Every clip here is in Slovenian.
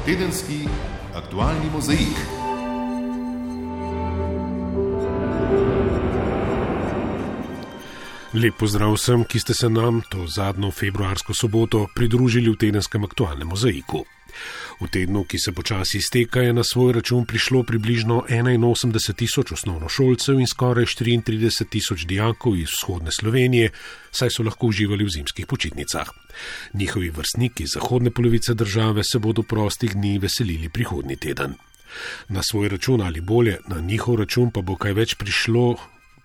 Tedenski aktualni mozaik. Lep pozdrav vsem, ki ste se nam to zadnjo februarsko soboto pridružili v tedenskem aktualnem mozaiku. V tednu, ki se počasi izteka, je na svoj račun prišlo približno 81 tisoč osnovnošolcev in skoraj 34 tisoč dijakov iz vzhodne Slovenije, saj so lahko uživali v zimskih počitnicah. Njihovi vrstniki iz zahodne polovice države se bodo prostih dni veselili prihodnji teden. Na svoj račun ali bolje, na njihov račun pa bo kaj več prišlo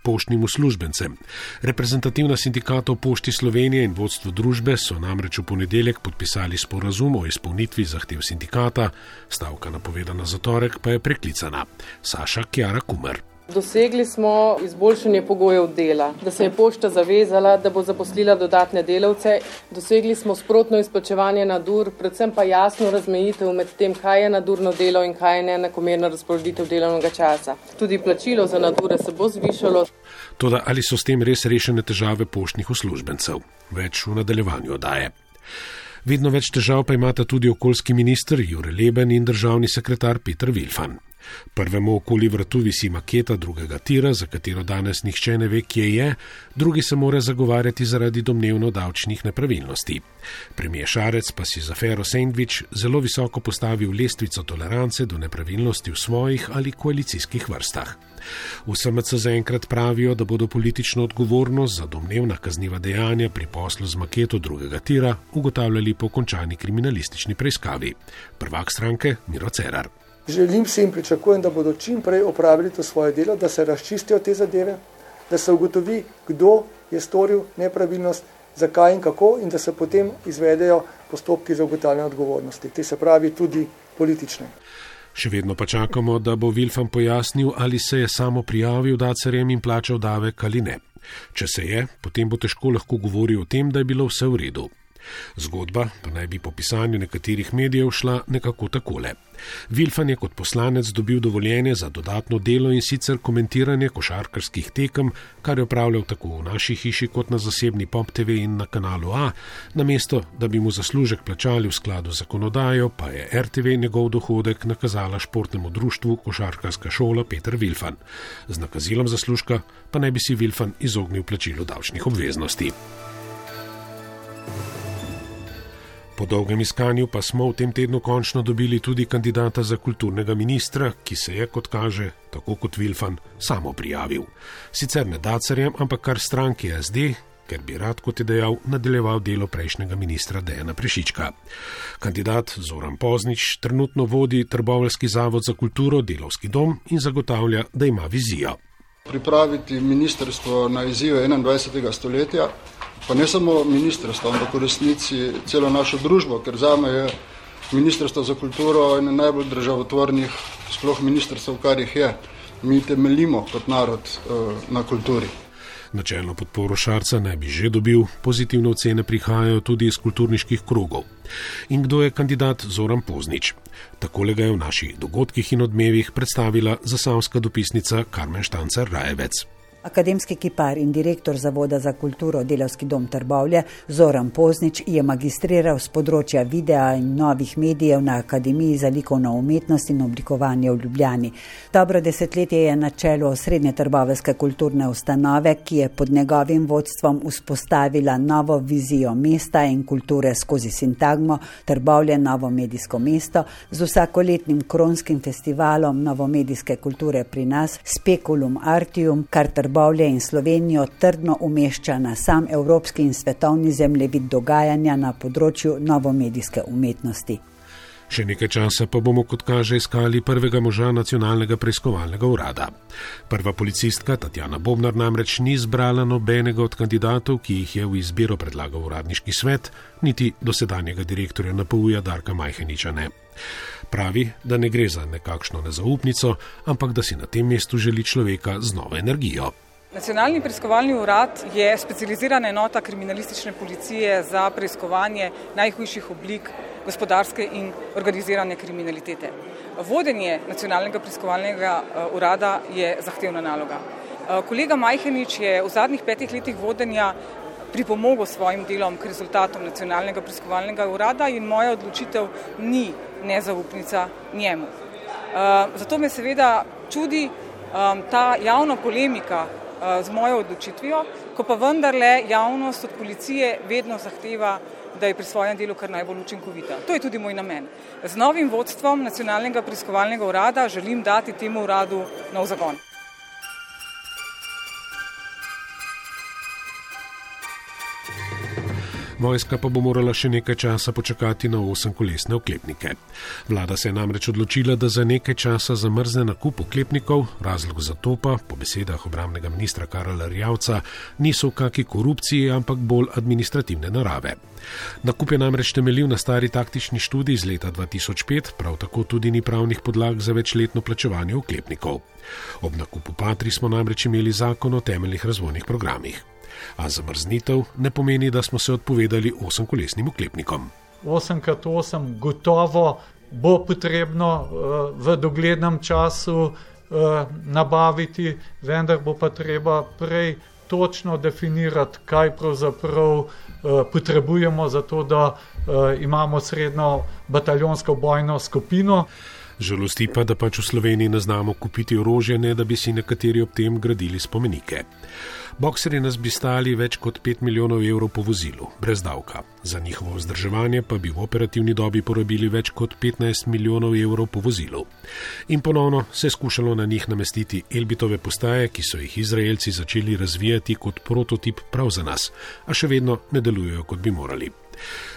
poštnim uslužbencem. Reprezentativna sindikata v Pošti Slovenije in vodstvo družbe so namreč v ponedeljek podpisali sporazum o izpolnitvi zahtev sindikata, stavka napovedana za torek pa je preklicana. Saša Kjara Kumer. Dosegli smo izboljšanje pogojev dela, da se je pošta zavezala, da bo zaposlila dodatne delavce. Dosegli smo sprotno izplačevanje nadur, predvsem pa jasno razmejitev med tem, kaj je nadurno delo in kaj je neenakomerna razporeditev delovnega časa. Tudi plačilo za nadure se bo zvišalo. Toda ali so s tem res rešene težave poštnih uslužbencev? Več v nadaljevanju daje. Vedno več težav pa imata tudi okoljski minister Jure Leben in državni sekretar Petr Vilfan. Prvemu okoli vratu visi maketa drugega tira, za katero danes nihče ne ve, kje je, drugi se mora zagovarjati zaradi domnevno davčnih nepravilnosti. Premijer Šarec pa si za Fero Sandwich zelo visoko postavil lestvico tolerance do nepravilnosti v svojih ali koalicijskih vrstah. V SMC zaenkrat pravijo, da bodo politično odgovornost za domnevna kazniva dejanja pri poslu z maketo drugega tira ugotavljali po končani kriminalistični preiskavi. Prvak stranke Miro Cerar. Želim si in pričakujem, da bodo čim prej opravili to svoje delo, da se razčistijo te zadeve, da se ugotovi, kdo je storil nepravilnost, zakaj in kako, in da se potem izvedejo postopki za ugotavljanje odgovornosti, te se pravi tudi politične. Še vedno pa čakamo, da bo Vilfan pojasnil, ali se je samo prijavil dacerjem in plačal davek ali ne. Če se je, potem bo težko lahko govoril o tem, da je bilo vse v redu. Zgodba pa naj bi po pisanju nekaterih medijev šla nekako takole. Vilfan je kot poslanec dobil dovoljenje za dodatno delo in sicer komentiranje košarkarskih tekem, kar je opravljal tako v naši hiši kot na zasebni Pop TV in na kanalu A, namesto da bi mu zaslužek plačali v skladu z zakonodajo, pa je RTV njegov dohodek nakazala športnemu društvu Košarkarska šola Petr Vilfan. Z nakazilom zaslužka pa naj bi si Vilfan izognil plačilu davčnih obveznosti. Po dolgem iskanju pa smo v tem tednu končno dobili tudi kandidata za kulturnega ministra, ki se je, kot kaže, tako kot Vilfan, samo prijavil. Sicer ne dacarjem, ampak kar stranki SD, ker bi rad, kot je dejal, nadaljeval delo prejšnjega ministra Dejana Prešička. Kandidat Zoran Poznič trenutno vodi Trbovljski zavod za kulturo, delovski dom in zagotavlja, da ima vizijo. Pripraviti ministrstvo na izzive 21. stoletja pa ne samo ministrstvo, ampak v resnici celo našo družbo, ker zame je ministrstvo za kulturo eno najbolj državotvornih sploh ministrstv, kar jih je. Mi temeljimo kot narod uh, na kulturi. Načelno podporo Šarca naj bi že dobil, pozitivne ocene prihajajo tudi iz kulturniških krogov. In kdo je kandidat Zoran Poznič? Takole ga je v naših dogodkih in odmevih predstavila zasavska dopisnica Karmen Štancer Rajevec. Akademski kipar in direktor Zavoda za kulturo Delovski dom Trbovlje Zoran Poznič je magistriral z področja videa in novih medijev na Akademiji za likovno umetnost in oblikovanje v Ljubljani. Dobro desetletje je na čelu srednje trboveske kulturne ustanove, ki je pod njegovim vodstvom vzpostavila novo vizijo mesta in kulture skozi sintagmo Trbovlje novo medijsko mesto z vsakoletnim kronskim festivalom novomedijske kulture pri nas Speculum Artium, kar Trbovlje Trbovlje in Slovenijo trdno umešča na sam evropski in svetovni zemljevid dogajanja na področju novomedijske umetnosti. Še nekaj časa pa bomo, kot kaže, iskali prvega moža nacionalnega preiskovalnega urada. Prva policistka Tatjana Bobnar namreč ni zbrala nobenega od kandidatov, ki jih je v izbiro predlagal uradniški svet, niti dosedanjega direktorja NPU-ja Darka Majheniča ne. Pravi, da ne gre za nekakšno nezaupnico, ampak da si na tem mestu želi človeka z novo energijo. Nacionalni preiskovalni urad je specializirana enota kriminalistične policije za preiskovanje najhujših oblik gospodarske in organizirane kriminalitete. Vodenje nacionalnega preiskovalnega eh, urada je zahtevna naloga. Eh, kolega Majhenič je v zadnjih petih letih vodenja pripomogel svojim delom k rezultatom nacionalnega preiskovalnega urada in moja odločitev ni nezaupnica njemu. Zato me seveda čudi ta javna polemika z mojo odločitvijo, ko pa vendarle javnost od policije vedno zahteva, da je pri svojem delu kar najbolj učinkovita. To je tudi moj namen. Z novim vodstvom Nacionalnega preiskovalnega urada želim dati temu uradu nov zagon. Vojska pa bo morala še nekaj časa počakati na osemkolesne oklepnike. Vlada se je namreč odločila, da za nekaj časa zamrzne nakup oklepnikov, razlog za to pa, po besedah obramnega ministra Karla Rjavca, niso v kaki korupciji, ampak bolj administrativne narave. Nakup je namreč temeljil na stari taktični študiji iz leta 2005, prav tako tudi ni pravnih podlag za večletno plačevanje oklepnikov. Ob nakupu Patri smo namreč imeli zakon o temeljnih razvojnih programih a zamrznitev ne pomeni, da smo se odpovedali osemkolesnim oklepnikom. 8x8 gotovo bo potrebno uh, v doglednem času uh, nabaviti, vendar bo pa treba prej točno definirati, kaj pravzaprav uh, potrebujemo za to, da imamo srednjo bataljonsko bojno skupino. Žalosti pa, da pač v Sloveniji ne znamo kupiti orožja, ne da bi si nekateri ob tem gradili spomenike. Bokseri nas bi stali več kot 5 milijonov evrov po vozilu, brez davka. Za njihovo vzdrževanje pa bi v operativni dobi porabili več kot 15 milijonov evrov po vozilu. In ponovno se je skušalo na njih namestiti Elbitove postaje, ki so jih Izraelci začeli razvijati kot prototip prav za nas, a še vedno ne delujejo, kot bi morali.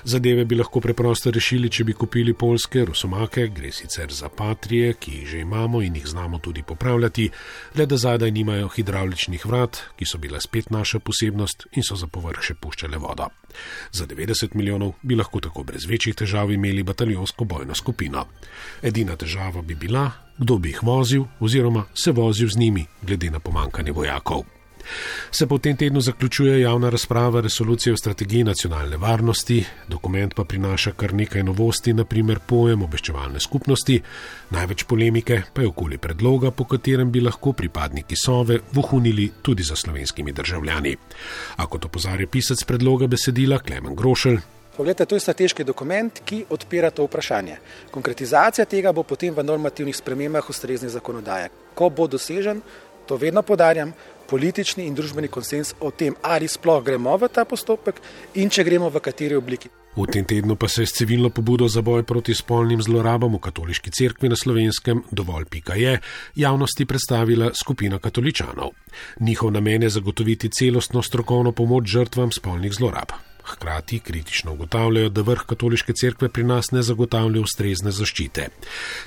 Zadeve bi lahko preprosto rešili, če bi kupili polske rusomake, gre sicer za patrije, ki jih že imamo in jih znamo tudi popravljati, le da zadaj nimajo hidravličnih vrat, ki so bila spet naša posebnost in so za povrh še puščale vodo. Za 90 milijonov bi lahko tako brez večjih težav imeli bataljonsko bojno skupino. Edina težava bi bila, kdo bi jih vozil oziroma se vozil z njimi, glede na pomankanje vojakov se po tem tednu zaključuje javna razprava resolucije o strategiji nacionalne varnosti, dokument pa prinaša kar nekaj novosti, naprimer pojem obveščevalne skupnosti, največ polemike pa je okoli predloga, po katerem bi lahko pripadniki Sove vohunili tudi za slovenskimi državljani. A kot opozarja pisec predloga besedila Klemen Grošelj. Poglejte, to je strateški dokument, ki odpira to vprašanje. Konkretizacija tega bo potem v normativnih spremembah ustrezne zakonodaje. Ko bo dosežen, to vedno podarjam, politični in družbeni konsens o tem, ali sploh gremo v ta postopek in če gremo v kateri obliki. V tem tednu pa se je s civilno pobudo za boj proti spolnim zlorabam v katoliški cerkvi na slovenskem dovolj pika je javnosti predstavila skupina katoličanov. Njihov namen je zagotoviti celostno strokovno pomoč žrtvam spolnih zlorab. Hkrati kritično ugotavljajo, da vrh katoliške cerkve pri nas ne zagotavlja ustrezne zaščite.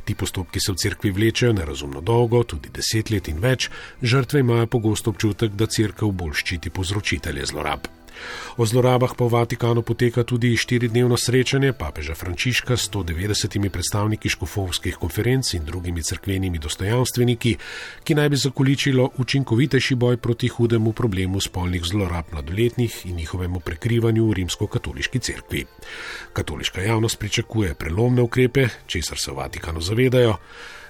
Ti postopki se v cerkvi vlečejo nerazumno dolgo, tudi deset let in več, žrtve imajo pogosto občutek, da cerkev bolj ščiti povzročitelje zlorab. O zlorabah po Vatikanu poteka tudi štiridnevno srečanje papeža Frančiška s 190 predstavniki škofovskih konferenc in drugimi crkvenimi dostojanstveniki, ki naj bi zakoličilo učinkovitejši boj proti hudemu problemu spolnih zlorab mladoletnih in njihovemu prekrivanju v rimsko-katoliški cerkvi. Katoliška javnost pričakuje prelomne ukrepe, česar se v Vatikanu zavedajo.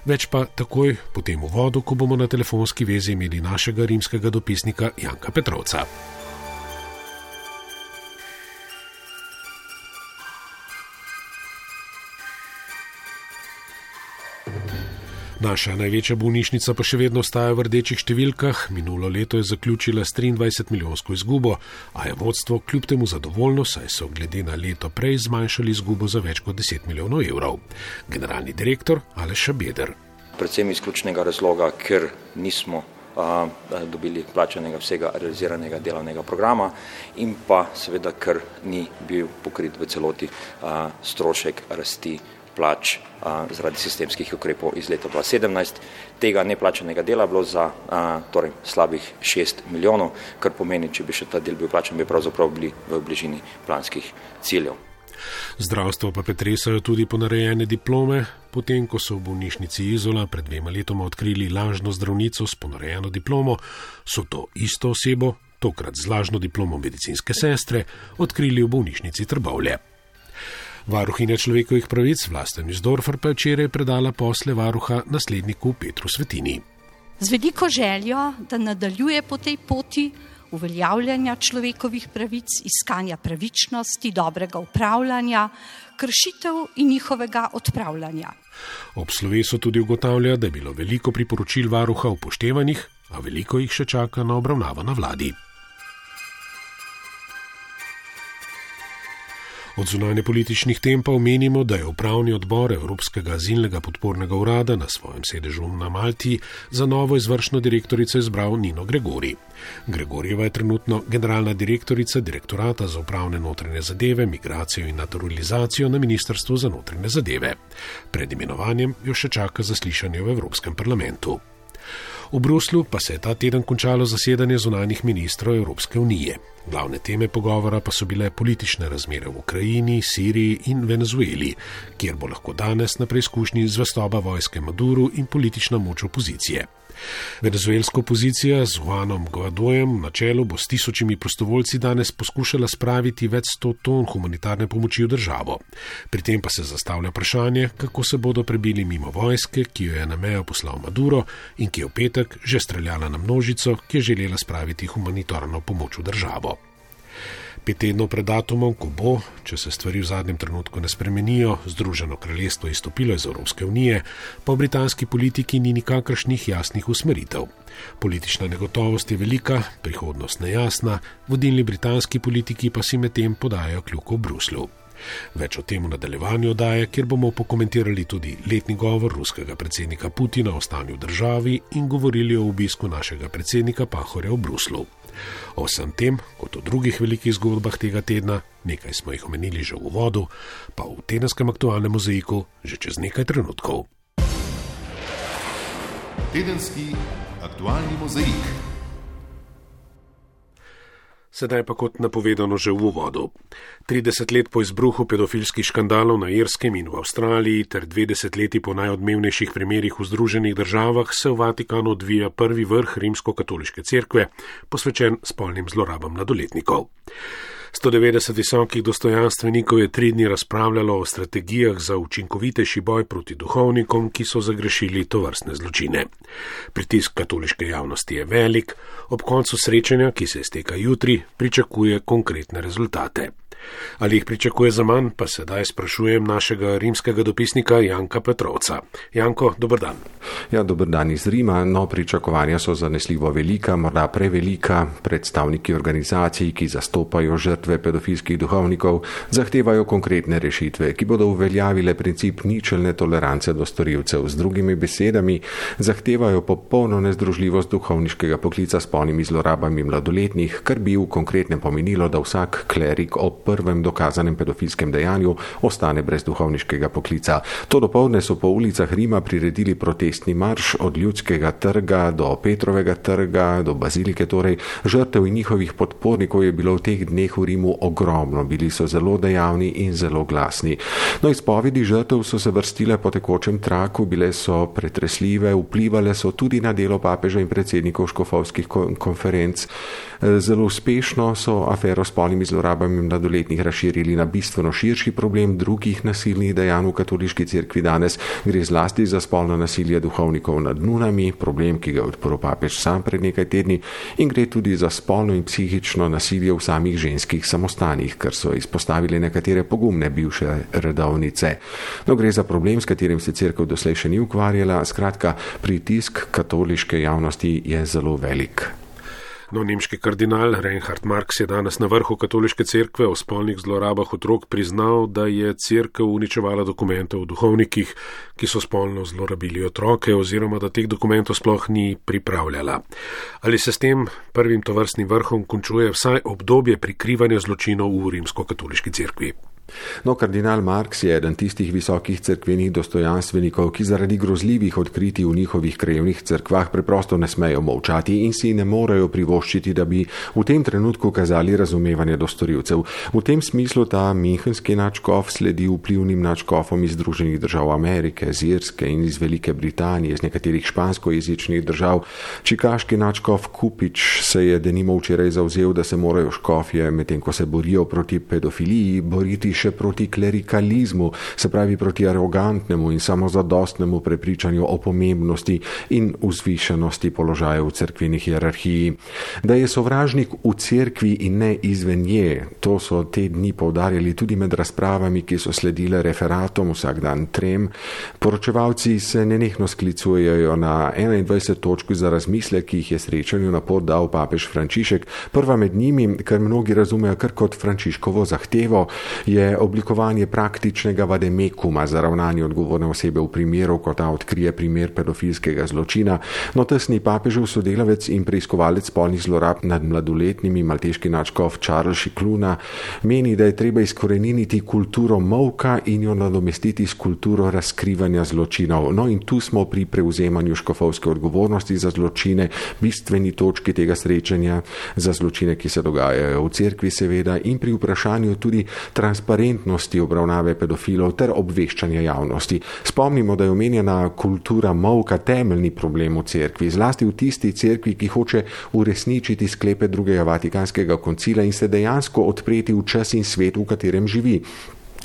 Več pa takoj po tem uvodu, ko bomo na telefonski vezi imeli našega rimskega dopisnika Janka Petrovca. Naša največja bolnišnica pa še vedno ostaja v rdečih številkah. Minulo leto je zaključila s 23 milijonsko izgubo, a je vodstvo kljub temu zadovoljno, saj so glede na leto prej zmanjšali izgubo za več kot 10 milijonov evrov. Generalni direktor Aleš Beder. Predvsem iz ključnega razloga, ker nismo a, dobili plačanega vsega realiziranega delovnega programa in pa seveda, ker ni bil pokrit v celoti a, strošek rasti plač a, zaradi sistemskih ukrepov iz leta 2017. Tega neplačanega dela bilo za a, torej, slabih 6 milijonov, kar pomeni, če bi še ta del bil plačen, bi pravzaprav bili v bližini planskih ciljev. Zdravstvo pa pretresajo tudi ponarejene diplome, potem ko so v bolnišnici Izola pred dvema letoma odkrili lažno zdravnico s ponarejeno diplomo, so to isto osebo, tokrat z lažno diplomo medicinske sestre, odkrili v bolnišnici Trbovlje. Varuhinja človekovih pravic Vlasten Izdorfer pa je včeraj predala posle varuha nasledniku Petru Svetini. Z veliko željo, da nadaljuje po tej poti, uveljavljanja človekovih pravic, iskanja pravičnosti, dobrega upravljanja, kršitev in njihovega odpravljanja. Ob slovesu tudi ugotavlja, da je bilo veliko priporočil varuha upoštevanih, a veliko jih še čaka na obravnavo na vladi. Od zunanje političnih tem pa omenimo, da je upravni odbor Evropskega azilnega podpornega urada na svojem sedežu na Malti za novo izvršno direktorico izbral Nino Gregori. Gregorjeva je trenutno generalna direktorica direktorata za upravne notranje zadeve, migracijo in naturalizacijo na Ministrstvu za notranje zadeve. Pred imenovanjem jo še čaka zaslišanje v Evropskem parlamentu. V Bruslu pa se je ta teden končalo zasedanje zunanjih ministrov Evropske unije. Glavne teme pogovora pa so bile politične razmere v Ukrajini, Siriji in Venezueli, kjer bo lahko danes na preizkušnji zvestoba vojske Maduru in politična moč opozicije. Venezuelska opozicija z Juanom Guadojem na čelu bo s tisočimi prostovoljci danes poskušala spraviti več sto ton humanitarne pomoči v državo. Pri tem pa se zastavlja vprašanje, kako se bodo prebili mimo vojske, ki jo je na mejo poslal Maduro in ki je v petek že streljala na množico, ki je želela spraviti humanitarno pomoč v državo pet tednov pred datumom, ko bo, če se stvari v zadnjem trenutku ne spremenijo, Združeno kraljestvo izstopilo iz Evropske unije, pa v britanski politiki ni nikakršnih jasnih usmeritev. Politična negotovost je velika, prihodnost nejasna, vodilni britanski politiki pa si medtem podajo kljuko v Bruslju. Več o tem v nadaljevanju daje, kjer bomo pokomentirali tudi letni govor ruskega predsednika Putina o stanju v državi in govorili o obisku našega predsednika Pahorja v Bruslu. O vsem tem, kot o drugih velikih zgodbah tega tedna, nekaj smo jih omenili že v uvodu, pa v tedenskem aktualnem mozaiku že čez nekaj trenutkov. Tedenski aktualni mozaik. Sedaj pa kot napovedano že v uvodu. 30 let po izbruhu pedofilskih škandalov na Irskem in v Avstraliji ter dve desetletji po najodmevnejših primerjih v Združenih državah se v Vatikanu odvija prvi vrh rimsko-katoliške cerkve, posvečen spolnim zlorabam mladoletnikov. 190 visokih dostojanstvenikov je tri dni razpravljalo o strategijah za učinkovitejši boj proti duhovnikom, ki so zagrešili to vrstne zločine. Pritisk katoliške javnosti je velik, ob koncu srečanja, ki se izteka jutri, pričakuje konkretne rezultate. Ali jih pričakuje za manj, pa sedaj sprašujem našega rimskega dopisnika Janka Petrovca. Janko, dober dan. Ja, dober dan iz Rima. No, pričakovanja so zanesljivo velika, morda prevelika. Predstavniki organizacij, ki zastopajo žrtve pedofilskih duhovnikov, zahtevajo konkretne rešitve, ki bodo uveljavile princip ničelne tolerance do storilcev. Z drugimi besedami, zahtevajo popolno nezdružljivost duhovniškega poklica s polnimi zlorabami mladoletnih, kar bi v konkretnem pomenilo, da vsak klerik op prvem dokazanem pedofilskem dejanju ostane brez duhovniškega poklica. To dopoledne so po ulicah Rima priredili protestni marš od ljudskega trga do Petrovega trga, do bazilike, torej žrtev in njihovih podpornikov je bilo v teh dneh v Rimu ogromno, bili so zelo dejavni in zelo glasni. No, izpovedi žrtev so se vrstile po tekočem traku, bile so pretresljive, vplivale so tudi na delo papeža in predsednikov škofovskih konferenc. Zelo uspešno so afero s polnimi zlorabami mladoletnih desetletnih razširili na bistveno širši problem drugih nasilnih dejanj v katoliški cerkvi danes, gre zlasti za spolno nasilje duhovnikov nad nunami, problem, ki ga je odprl papež sam pred nekaj tedni, in gre tudi za spolno in psihično nasilje v samih ženskih samostanih, kar so izpostavili nekatere pogumne bivše redovnice. No, gre za problem, s katerim se cerkev doslej še ni ukvarjala, skratka, pritisk katoliške javnosti je zelo velik. No, nemški kardinal Reinhard Marx je danes na vrhu katoliške cerkve o spolnih zlorabah otrok priznal, da je cerkev uničevala dokumente o duhovnikih, ki so spolno zlorabili otroke oziroma da teh dokumentov sploh ni pripravljala. Ali se s tem prvim tovrstnim vrhom končuje vsaj obdobje prikrivanja zločinov v rimsko-katoliški cerkvi? No, kardinal Marks je eden tistih visokih cerkvenih dostojanstvenikov, ki zaradi grozljivih odkritij v njihovih krajevnih cerkvah preprosto ne smejo molčati in si ne morejo privoščiti, da bi v tem trenutku kazali razumevanje do storilcev. V tem smislu ta minhenski načkov sledi vplivnim načkofom iz Združenih držav Amerike, z Irske in iz Velike Britanije, iz nekaterih španskojezičnih držav. Čikaški načkov Kupič se je denimo včeraj zauzel, da se morajo škofje, medtem ko se borijo proti pedofiliji, boriti še proti klerikalizmu, se pravi proti arogantnemu in samozadostnemu prepričanju o pomembnosti in vzvišenosti položaja v cerkveni hierarhiji. Da je sovražnik v cerkvi in ne izven nje, to so te dni povdarjali tudi med razpravami, ki so sledile referatom vsak dan trem. Poročevalci se nenehno sklicujejo na 21 točk za razmisle, ki jih je srečanju na pot dal papež Frančišek. Prva med njimi, kar mnogi razumejo kar kot Frančiškovo zahtevo, je oblikovanje praktičnega vademekuma za ravnanje odgovorne osebe v primeru, ko ta odkrije primer pedofilskega zločina. No, tesni papežev sodelavec in preiskovalec spolnih zlorab nad mladoletnimi malteški načkov Charles Šikluna meni, da je treba izkoreniniti kulturo molka in jo nadomestiti s kulturo razkrivanja zločinov. No, in tu smo pri prevzemanju škofovske odgovornosti za zločine, bistveni točki tega srečanja za zločine, ki se dogajajo v cerkvi, seveda, in pri vprašanju tudi transparentnosti obravnave pedofilov ter obveščanja javnosti. Spomnimo, da je omenjena kultura molka temeljni problem v cerkvi, zlasti v tisti cerkvi, ki hoče uresničiti sklepe drugega Vatikanskega koncila in se dejansko odpreti v čas in svet, v katerem živi.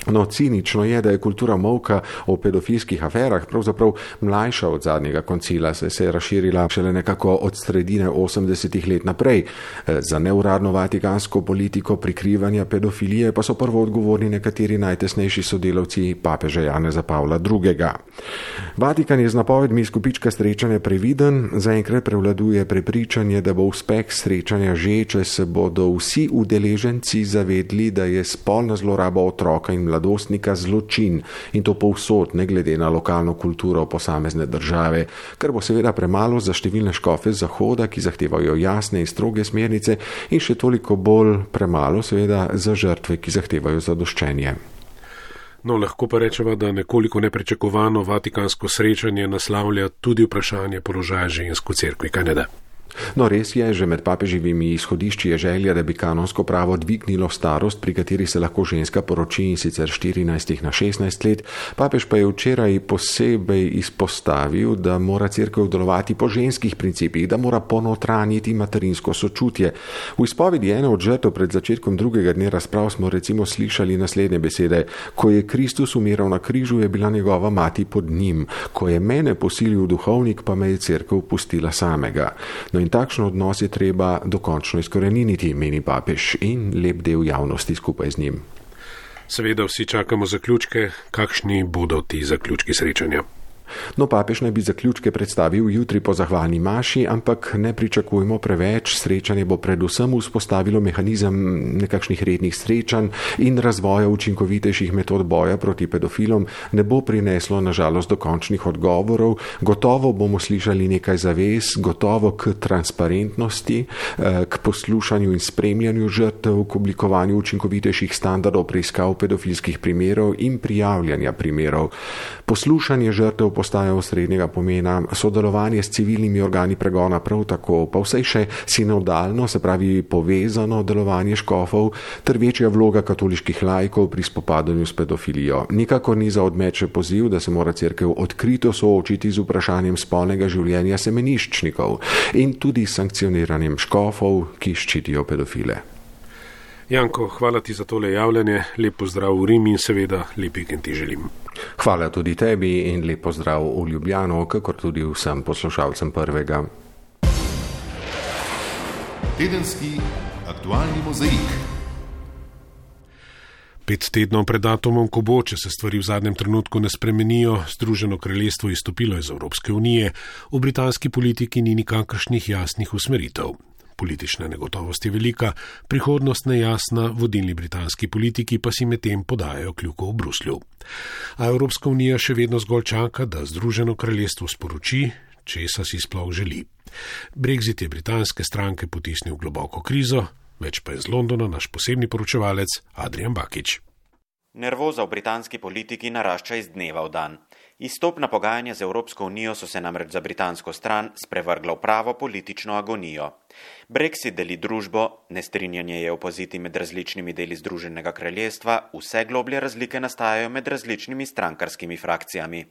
No, cinično je, da je kultura molka o pedofilskih aferah pravzaprav mlajša od zadnjega koncila, saj se je razširila šele nekako od sredine 80-ih let naprej. E, za neuradno vatikansko politiko prikrivanja pedofilije pa so prvo odgovorni nekateri najtesnejši sodelavci papeža Janeza Pavla II. Vatikan je z napovedmi skupička srečanja previden, zaenkrat prevladuje prepričanje, da bo uspeh srečanja že, če se bodo vsi udeleženci zavedli, da je spolna zloraba otroka in mladostnika zločin in to povsod, ne glede na lokalno kulturo posamezne države, kar bo seveda premalo za številne škofe Zahoda, ki zahtevajo jasne in stroge smernice, in še toliko bolj premalo seveda za žrtve, ki zahtevajo zadoščenje. No, lahko pa rečemo, da nekoliko neprečakovano vatikansko srečanje naslavlja tudi vprašanje položaja žensk v cerkvi, kaj ne da? No, res je, že med papeživimi izhodišči je želja, da bi kanonsko pravo dvignilo starost, pri kateri se lahko ženska poroči in sicer 14 na 16 let. Papež pa je včeraj posebej izpostavil, da mora crkva delovati po ženskih principih, da mora ponotraniti materinsko sočutje. V izpovedi ene od žrtev pred začetkom drugega dne razprav smo recimo slišali naslednje besede: Ko je Kristus umiral na križu, je bila njegova mati pod njim, ko je mene posilil duhovnik, pa me je crkva pustila samega. No in takšen odnos je treba dokončno izkoreniniti, meni papež in lep del javnosti skupaj z njim. Seveda vsi čakamo zaključke, kakšni bodo ti zaključki srečanja. No, papež naj bi zaključke predstavil jutri po zahvalni maši, ampak ne pričakujemo preveč. Srečanje bo predvsem vzpostavilo mehanizem nekakšnih rednih srečanj in razvoja učinkovitejših metod boja proti pedofilom. Ne bo prineslo, nažalost, dokončnih odgovorov. Gotovo bomo slišali nekaj zavez, gotovo k transparentnosti, eh, k poslušanju in spremljanju žrtev, k oblikovanju učinkovitejših standardov preiskav pedofilskih primerov in prijavljanja primerov. Poslušanje žrtev postaja osrednjega pomena, sodelovanje s civilnimi organi pregona prav tako, pa vse še sinodalno, se pravi povezano delovanje škofov ter večja vloga katoliških lajkov pri spopadanju s pedofilijo. Nikakor ni za odmeče poziv, da se mora crkev odkrito soočiti z vprašanjem spolnega življenja semeniščnikov in tudi sankcioniranjem škofov, ki ščitijo pedofile. Janko, hvala ti za tole javljanje, lepo zdrav v Rim in seveda lep vikend ti želim. Hvala tudi tebi in lepo zdrav v Ljubljano, kakor tudi vsem poslušalcem prvega. Tedenski aktualni mozaik. Pet tednov pred datumom, ko bo, če se stvari v zadnjem trenutku ne spremenijo, Združeno kraljestvo izstopilo iz Evropske unije, v britanski politiki ni nikakršnih jasnih usmeritev. Politična negotovost je velika, prihodnost nejasna, vodilni britanski politiki pa si medtem podajajo kljuko v Bruslju. A Evropska unija še vedno zgolj čaka, da Združeno kraljestvo sporoči, česa si sploh želi. Brexit je britanske stranke potisnil v globoko krizo, več pa je z Londona naš posebni poročevalec Adrian Bakič. Nervoza v britanski politiki narašča iz dneva v dan. Izstopna pogajanja z Evropsko unijo so se namreč za britansko stran sprevrgla v pravo politično agonijo. Brexit deli družbo, nestrinjanje je opoziti med različnimi deli Združenega kraljestva, vse globlje razlike nastajajo med različnimi strankarskimi frakcijami.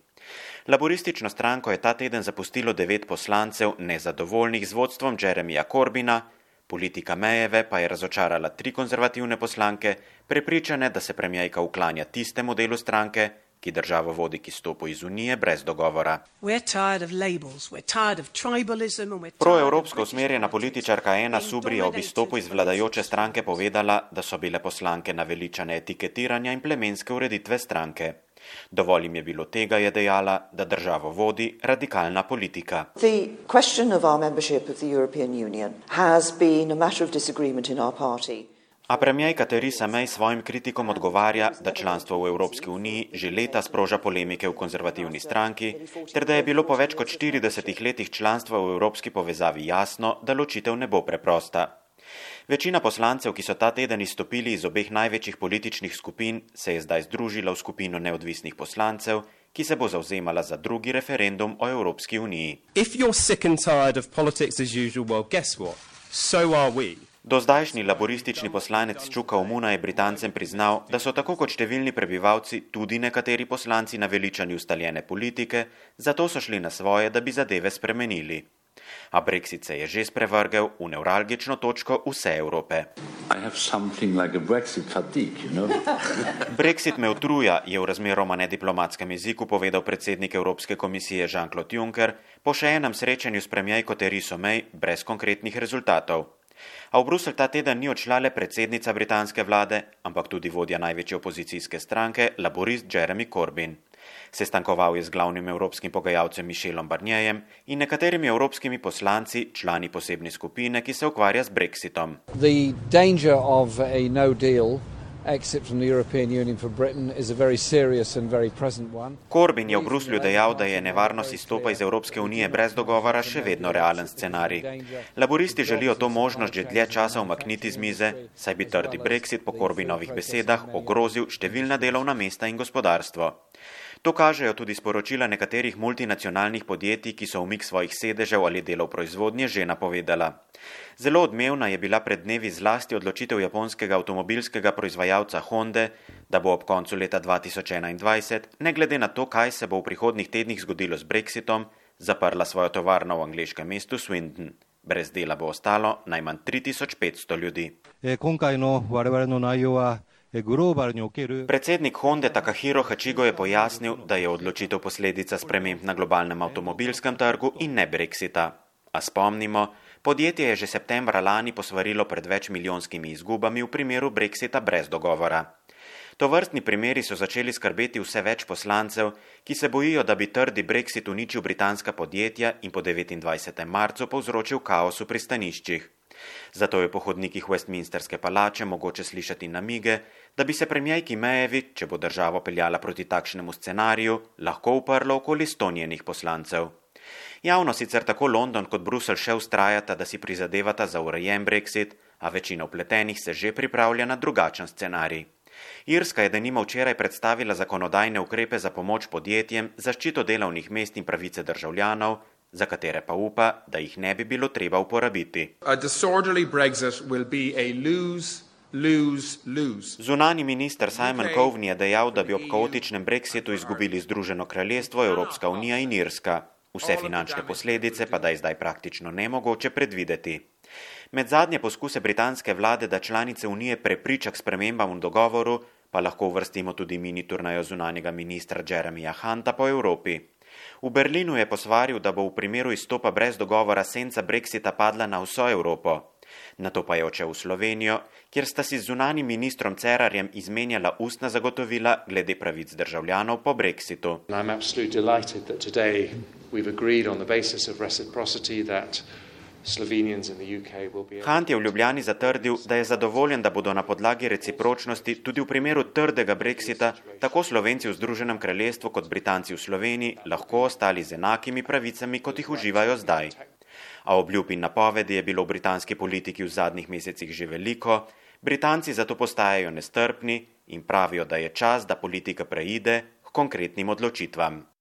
Laboristično stranko je ta teden zapustilo devet poslancev nezadovoljnih z vodstvom Jeremija Corbina, Politika Mejeve pa je razočarala tri konzervativne poslanke, prepričane, da se premijajka uklanja tistemu delu stranke, ki državo vodi k izstopu iz Unije brez dogovora. Proevropsko usmerjena političarka Ena Subri je ob izstopu iz vladajoče stranke povedala, da so bile poslanke naveličane etiketiranja in plemenske ureditve stranke. Dovolj jim je bilo tega, je dejala, da državo vodi radikalna politika. A premijejka Theresa May svojim kritikom odgovarja, da članstvo v Evropski uniji že leta sproža polemike v konzervativni stranki, ter da je bilo po več kot 40 letih članstva v Evropski povezavi jasno, da ločitev ne bo preprosta. Večina poslancev, ki so ta teden izstopili iz obeh največjih političnih skupin, se je zdaj združila v skupino neodvisnih poslancev, ki se bo zauzemala za drugi referendum o Evropski uniji. Do zdajšnji laboristični poslanec Čuka Omuna je Britancem priznal, da so tako kot številni prebivalci tudi nekateri poslanci naveličani ustaljene politike, zato so šli na svoje, da bi zadeve spremenili a Brexit se je že sprevrgel v nevralgično točko vse Evrope. Like fatigue, you know? Brexit me utruja, je v razmeroma nediplomatskem jeziku povedal predsednik Evropske komisije Jean-Claude Juncker po še enem srečanju s premijajko Theresa May brez konkretnih rezultatov. A v Bruselj ta teden ni odšla le predsednica britanske vlade, ampak tudi vodja največje opozicijske stranke, laborist Jeremy Corbyn. Sestankoval je z glavnim evropskim pogajalcem Mišelom Barnjejem in nekaterimi evropskimi poslanci, člani posebne skupine, ki se ukvarja z Brexitom. Corbyn je v Bruslju dejal, da je nevarnost izstopa iz Evropske unije brez dogovora še vedno realen scenarij. Laboristi želijo to možnost že dlje časa umakniti z mize, saj bi trdi Brexit po Corbynovih besedah ogrozil številna delovna mesta in gospodarstvo. To kažejo tudi sporočila nekaterih multinacionalnih podjetij, ki so umik svojih sedežev ali delov proizvodnje že napovedala. Zelo odmevna je bila pred dnevi zlasti odločitev japonskega avtomobilskega proizvajalca Honda, da bo ob koncu leta 2021, ne glede na to, kaj se bo v prihodnih tednih zgodilo z Brexitom, zaprla svojo tovarno v angliškem mestu Swindon. Brez dela bo ostalo najmanj 3500 ljudi. E, Predsednik Honda Takahiro Hachigo je pojasnil, da je odločitev posledica sprememb na globalnem avtomobilskem trgu in ne Brexita. A spomnimo, podjetje je že septembra lani posvarilo pred več milijonskimi izgubami v primeru Brexita brez dogovora. To vrstni primeri so začeli skrbeti vse več poslancev, ki se bojijo, da bi trdi Brexit uničil britanska podjetja in po 29. marcu povzročil kaos v pristaniščih. Zato je po hodnikih Westminsterske palače mogoče slišati namige, da bi se premijajki Mejevi, če bo državo peljala proti takšnemu scenariju, lahko uprlo okoli sto njenih poslancev. Javno sicer tako London kot Bruselj še ustrajata, da si prizadevata za urejen Brexit, a večina upletenih se že pripravlja na drugačen scenarij. Irska je denimo včeraj predstavila zakonodajne ukrepe za pomoč podjetjem, zaščito delovnih mest in pravice državljanov, za katere pa upa, da jih ne bi bilo treba uporabiti. Zunani minister Simon Coveney je dejal, da bi ob kaotičnem brexitu izgubili Združeno kraljestvo, Evropska unija in Irska. Vse finančne posledice pa da je zdaj praktično nemogoče predvideti. Med zadnje poskuse britanske vlade, da članice unije prepriča k spremembam v dogovoru, pa lahko uvrstimo tudi mini turnajo zunanjega ministra Jeremija Hunta po Evropi. V Berlinu je posvaril, da bo v primeru izstopa brez dogovora senca Brexita padla na vso Evropo. Na to pa je odšel v Slovenijo, kjer sta si z zunanim ministrom Cerarjem izmenjala ustna zagotovila glede pravic državljanov po Brexitu. Hunt je v Ljubljani zatrdil, da je zadovoljen, da bodo na podlagi recipročnosti tudi v primeru trdega brexita tako Slovenci v Združenem kraljestvu kot Britanci v Sloveniji lahko ostali z enakimi pravicami, kot jih uživajo zdaj. A obljub in napovedi je bilo v britanski politiki v zadnjih mesecih že veliko, Britanci zato postajajo nestrpni in pravijo, da je čas, da politika preide k konkretnim odločitvam.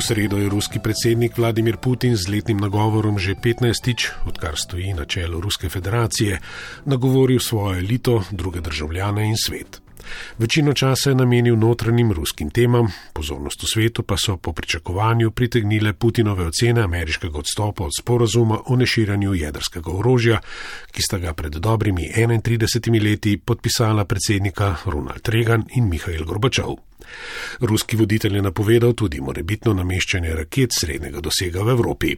V sredo je ruski predsednik Vladimir Putin z letnim nagovorom že 15-tič, odkar stoji na čelu Ruske federacije, nagovoril svojo elito, druge državljane in svet. Večino časa je namenil notranjim ruskim temam, pozornost v svetu pa so po pričakovanju pritegnile Putinove ocene ameriškega odstopa od sporazuma o neširjanju jedrskega orožja, ki sta ga pred dobrimi 31 leti podpisala predsednika Ronald Reagan in Mihajl Gorbačov. Ruski voditelj je napovedal tudi morebitno nameščanje raket srednjega dosega v Evropi.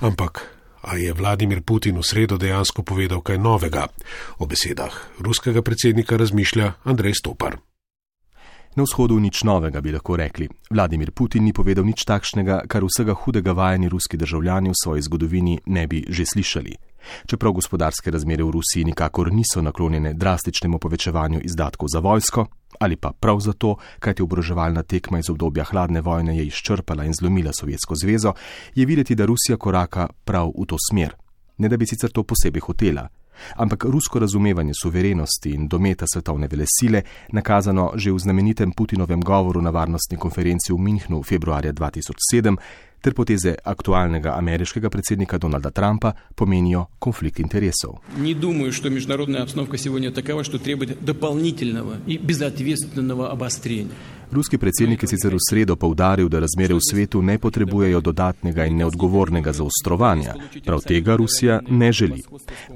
Ampak A je Vladimir Putin v sredo dejansko povedal kaj novega? O besedah ruskega predsednika razmišlja Andrej Stopar. Na vzhodu nič novega bi lahko rekli. Vladimir Putin ni povedal nič takšnega, kar vsega hudega vajeni ruski državljani v svoji zgodovini ne bi že slišali. Čeprav gospodarske razmere v Rusiji nikakor niso naklonjene drastičnemu povečevanju izdatkov za vojsko, ali pa prav zato, kajti obroževalna tekma iz obdobja hladne vojne je izčrpala in zlomila Sovjetsko zvezo, je videti, da Rusija koraka prav v to smer. Ne da bi sicer to posebej hotela, ampak rusko razumevanje suverenosti in dometa svetovne vele sile, nakazano že v znamenitem Putinovem govoru na varnostni konferenci v Minhnu februarja 2007, ter poteze aktualnega ameriškega predsednika Donalda Trumpa pomenijo konflikt interesov. Ne думаю, что международная обстановка сегодня такова, что требует дополнительного и безответственного обострения. Ruski predsednik je sicer v sredo povdaril, da razmere v svetu ne potrebujejo dodatnega in neodgovornega zaostrovanja. Prav tega Rusija ne želi.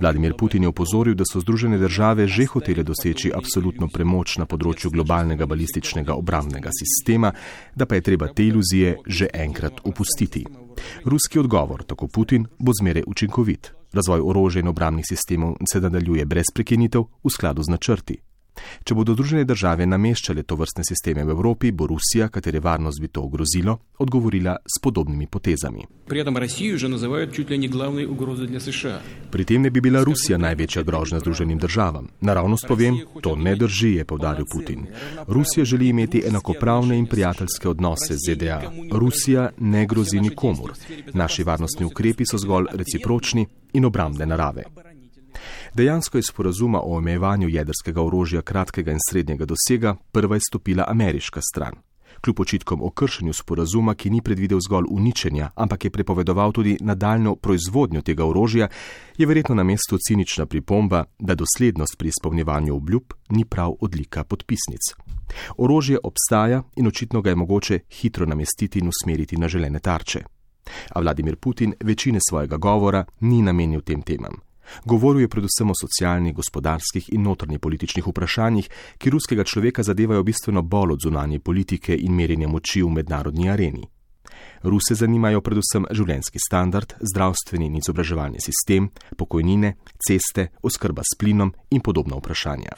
Vladimir Putin je upozoril, da so Združene države že hotele doseči absolutno premoč na področju globalnega balističnega obramnega sistema, da pa je treba te iluzije že enkrat upustiti. Ruski odgovor, tako Putin, bo zmeraj učinkovit. Razvoj orožja in obramnih sistemov se nadaljuje brez prekinitev v skladu z načrti. Če bodo Združene države nameščale to vrstne sisteme v Evropi, bo Rusija, katere varnost bi to ogrozilo, odgovorila s podobnimi potezami. Pri tem ne bi bila Rusija največja grožnja Združenim državam. Naravnost povem, to ne drži, je povdaril Putin. Rusija želi imeti enakopravne in prijateljske odnose z ZDA. Rusija ne grozi nikomur. Naši varnostni ukrepi so zgolj recipročni in obramne narave. Dejansko je sporazuma o omejevanju jedrskega orožja kratkega in srednjega dosega prva izstopila ameriška stran. Kljub očitkom o kršenju sporazuma, ki ni predvidel zgolj uničenja, ampak je prepovedoval tudi nadaljno proizvodnjo tega orožja, je verjetno na mestu cinična pripomba, da doslednost pri izpolnjevanju obljub ni prav odlika podpisnic. Orožje obstaja in očitno ga je mogoče hitro namestiti in usmeriti na želene tarče. A Vladimir Putin večine svojega govora ni namenil tem temam. Govoril je predvsem o socialnih, gospodarskih in notranje političnih vprašanjih, ki ruskega človeka zadevajo bistveno bolj od zunanje politike in merjenja moči v mednarodni areni. Ruse zanimajo predvsem življenski standard, zdravstveni in izobraževalni sistem, pokojnine, ceste, oskrba s plinom in podobna vprašanja.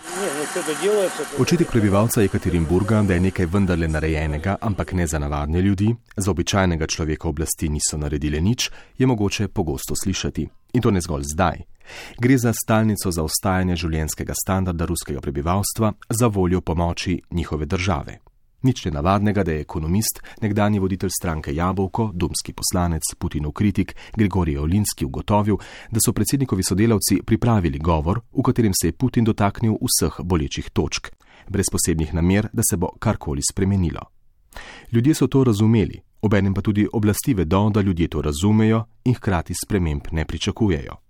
Očitek prebivalca Ekaterinburga, da je nekaj vendarle narejenega, ampak ne za navadne ljudi, za običajnega človeka oblasti niso naredile nič, je mogoče pogosto slišati. In to ne zgolj zdaj. Gre za stalnico za ostajanje življenskega standarda ruskega prebivalstva za voljo pomoči njihove države. Nič ne navadnega, da je ekonomist, nekdani voditelj stranke Jabolko, domski poslanec, Putinov kritik Grigorij Olinski ugotovil, da so predsednikovi sodelavci pripravili govor, v katerem se je Putin dotaknil vseh bolečih točk, brez posebnih namer, da se bo karkoli spremenilo. Ljudje so to razumeli, obenem pa tudi oblasti vedo, da ljudje to razumejo in hkrati sprememb ne pričakujejo.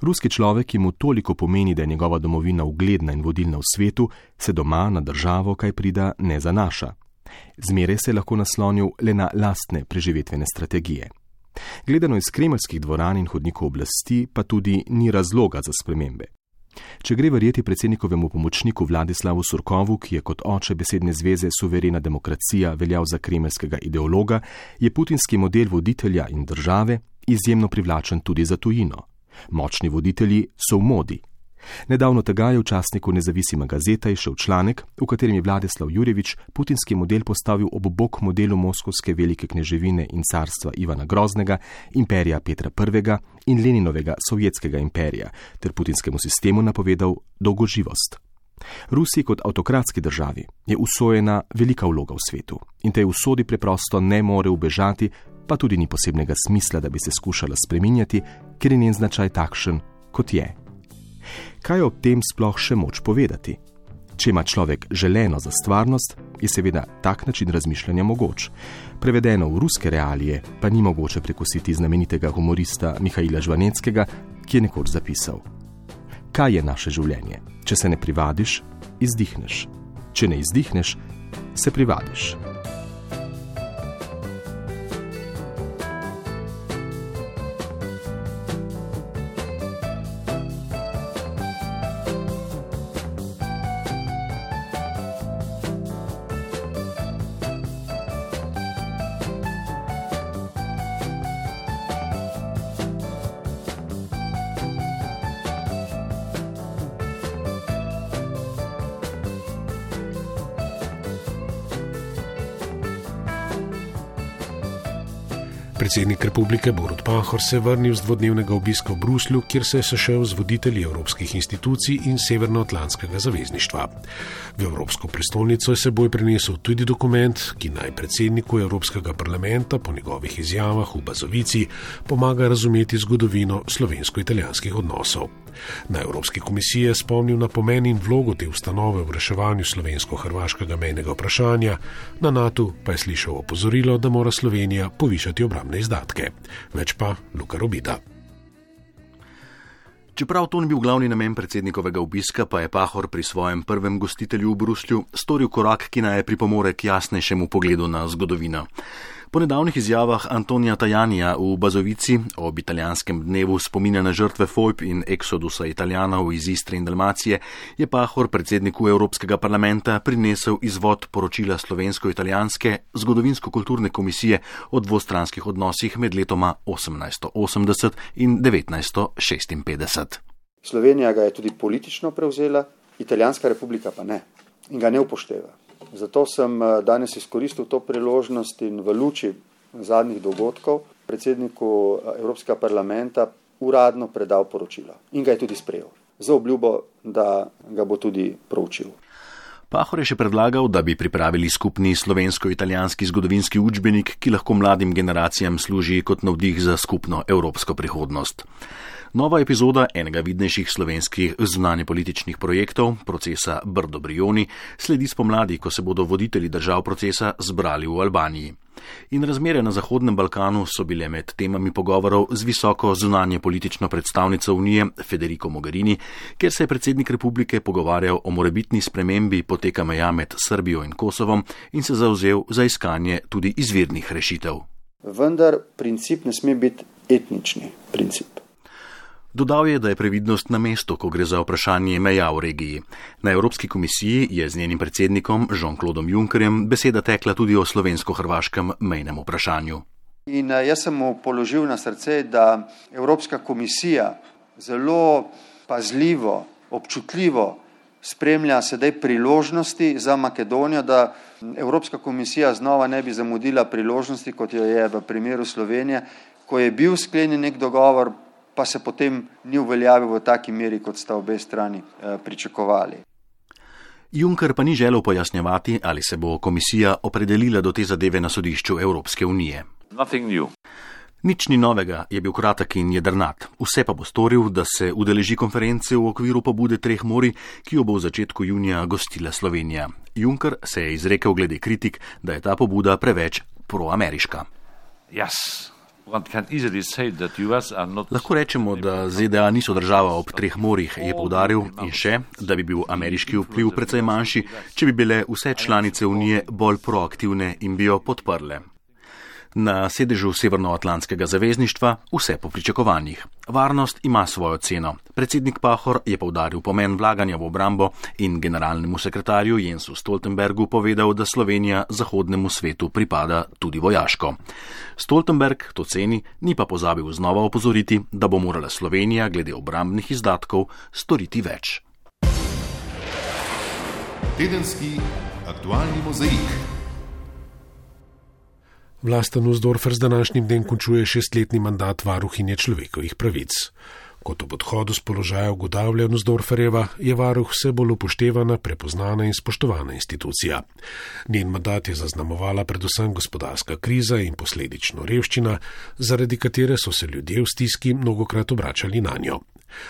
Ruski človek, ki mu toliko pomeni, da je njegova domovina ugledna in vodilna v svetu, se doma na državo kaj prida ne zanaša. Zmeraj se je lahko naslonil le na lastne preživetvene strategije. Gledano iz kremeljskih dvoran in hodnikov oblasti, pa tudi ni razloga za spremembe. Če gre verjeti predsednikovemu pomočniku Vladislavu Surkovu, ki je kot oče besedne zveze suverena demokracija veljal za kremeljskega ideologa, je putinski model voditelja in države izjemno privlačen tudi za tujino. Močni voditelji so v modi. Nedavno tega je v časniku nezavisima gazeta išel članek, v katerem je Vladislav Jurevič putinski model postavil ob bok modelu Moskovske velike kneževine in carstva Ivana Groznega, imperija Petra I. in Leninovega sovjetskega imperija, ter putinskemu sistemu napovedal dolgoživost. Rusiji kot avtokratski državi je usvojena velika vloga v svetu in tej usodi preprosto ne more ubežati, pa tudi ni posebnega smisla, da bi se skušala spreminjati, ker je njen značaj takšen, kot je. Kaj ob tem sploh še moč povedati? Če ima človek želeno za stvarnost, je seveda tak način razmišljanja mogoč. Prevedeno v ruske realije pa ni mogoče prekositi znamenitega humorista Mihajla Žvaneckega, ki je nekoč zapisal: Kaj je naše življenje? Če se ne privadiš, izdihneš. Če ne izdihneš, se privadiš. Republike Borod Pahor se vrnil z dvodnevnega obiska v Bruslju, kjer se je sešel z voditelji evropskih institucij in Severnoatlantskega zavezništva. V Evropsko prestolnico je seboj prinesel tudi dokument, ki naj predsedniku Evropskega parlamenta po njegovih izjavah v Bazovici pomaga razumeti zgodovino slovensko-italijanskih odnosov. Na Evropski komisiji je spomnil na pomen in vlogo te ustanove v reševanju slovensko-hrvaškega mejnega vprašanja, na NATO pa je slišal opozorilo, da mora Slovenija povišati obramne izdatke. Več pa Luka Robida. Čeprav to ni bil glavni namen predsednikovega obiska, pa je Pahor pri svojem prvem gostitelju v Bruslju storil korak, ki naj pripomore k jasnejšemu pogledu na zgodovino. Po nedavnih izjavah Antonija Tajanija v Bazovici ob italijanskem dnevu spominja na žrtve Fojb in eksodusa italijanov iz Istre in Dalmacije, je Pahor predsedniku Evropskega parlamenta prinesel izvod poročila slovensko-italijanske zgodovinsko-kulturne komisije o dvostranskih odnosih med letoma 1880 in 1956. Slovenija ga je tudi politično prevzela, Italijanska republika pa ne in ga ne upošteva. Zato sem eh, danes izkoristil to priložnost in v luči zadnjih dogodkov predsedniku eh, Evropskega parlamenta uradno predal poročilo in ga je tudi sprejel. Za obljubo, da ga bo tudi proučil. Pahor je še predlagal, da bi pripravili skupni slovensko-italijanski zgodovinski učbenik, ki lahko mladim generacijam služi kot navdih za skupno evropsko prihodnost. Nova epizoda enega vidnejših slovenskih zunanje političnih projektov, procesa Brdo Brioni, sledi spomladi, ko se bodo voditelji držav procesa zbrali v Albaniji. In razmere na Zahodnem Balkanu so bile med temami pogovorov z visoko zunanje politično predstavnico Unije Federico Mogherini, kjer se je predsednik republike pogovarjal o morebitni spremembi poteka meja med Srbijo in Kosovom in se zauzel za iskanje tudi izvirnih rešitev. Vendar princip ne sme biti etnični princip. Dodal je, da je previdnost na mestu, ko gre za vprašanje meja v regiji. Na Evropski komisiji je z njenim predsednikom Jean-Claude Junckerjem beseda tekla tudi o slovensko-hrvaškem mejnem vprašanju. In eh, jaz sem mu položil na srce, da Evropska komisija zelo pazljivo, občutljivo spremlja sedaj priložnosti za Makedonijo, da Evropska komisija znova ne bi zamudila priložnosti, kot jo je v primeru Slovenije, ko je bil sklenjen nek dogovor pa se potem ni uveljavil v taki meri, kot sta obe strani eh, pričakovali. Juncker pa ni želel pojasnjevati, ali se bo komisija opredelila do te zadeve na sodišču Evropske unije. Nič ni novega, je bil kratek in jedrnat. Vse pa bo storil, da se udeleži konference v okviru pobude treh mori, ki jo bo v začetku junija gostila Slovenija. Juncker se je izrekel glede kritik, da je ta pobuda preveč proameriška. Yes. Lahko rečemo, da ZDA niso država ob treh morjih, je povdaril in še, da bi bil ameriški vpliv precej manjši, če bi bile vse članice Unije bolj proaktivne in bi jo podprle na sedežu Severnoatlantskega zavezništva vse po pričakovanjih. Varnost ima svojo ceno. Predsednik Pahor je povdaril pomen vlaganja v obrambo in generalnemu sekretarju Jensu Stoltenbergu povedal, da Slovenija zahodnemu svetu pripada tudi vojaško. Stoltenberg to ceni, ni pa pozabil znova opozoriti, da bo morala Slovenija glede obrambnih izdatkov storiti več. Tedenski aktualni mozaik. Vlasten Uzdorfer z današnjim dnem končuje šestletni mandat varuhinje človekovih pravic. Kot ob odhodu z položaja ugotavlja Uzdorferjeva, je varuh vse bolj upoštevana, prepoznana in spoštovana institucija. Njen mandat je zaznamovala predvsem gospodarska kriza in posledično revščina, zaradi katere so se ljudje v stiski mnogokrat obračali na njo.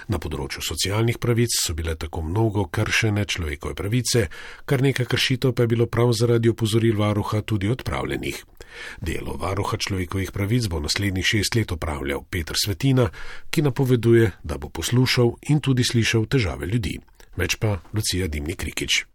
Na področju socialnih pravic so bile tako mnogo kršene človekove pravice, kar nekaj kršitev pa je bilo prav zaradi opozoril varuha tudi odpravljenih. Delo varuha človekovih pravic bo naslednjih šest let opravljal Petr Svetina, ki napoveduje, da bo poslušal in tudi slišal težave ljudi. Več pa Lucija Dimnik Krikič.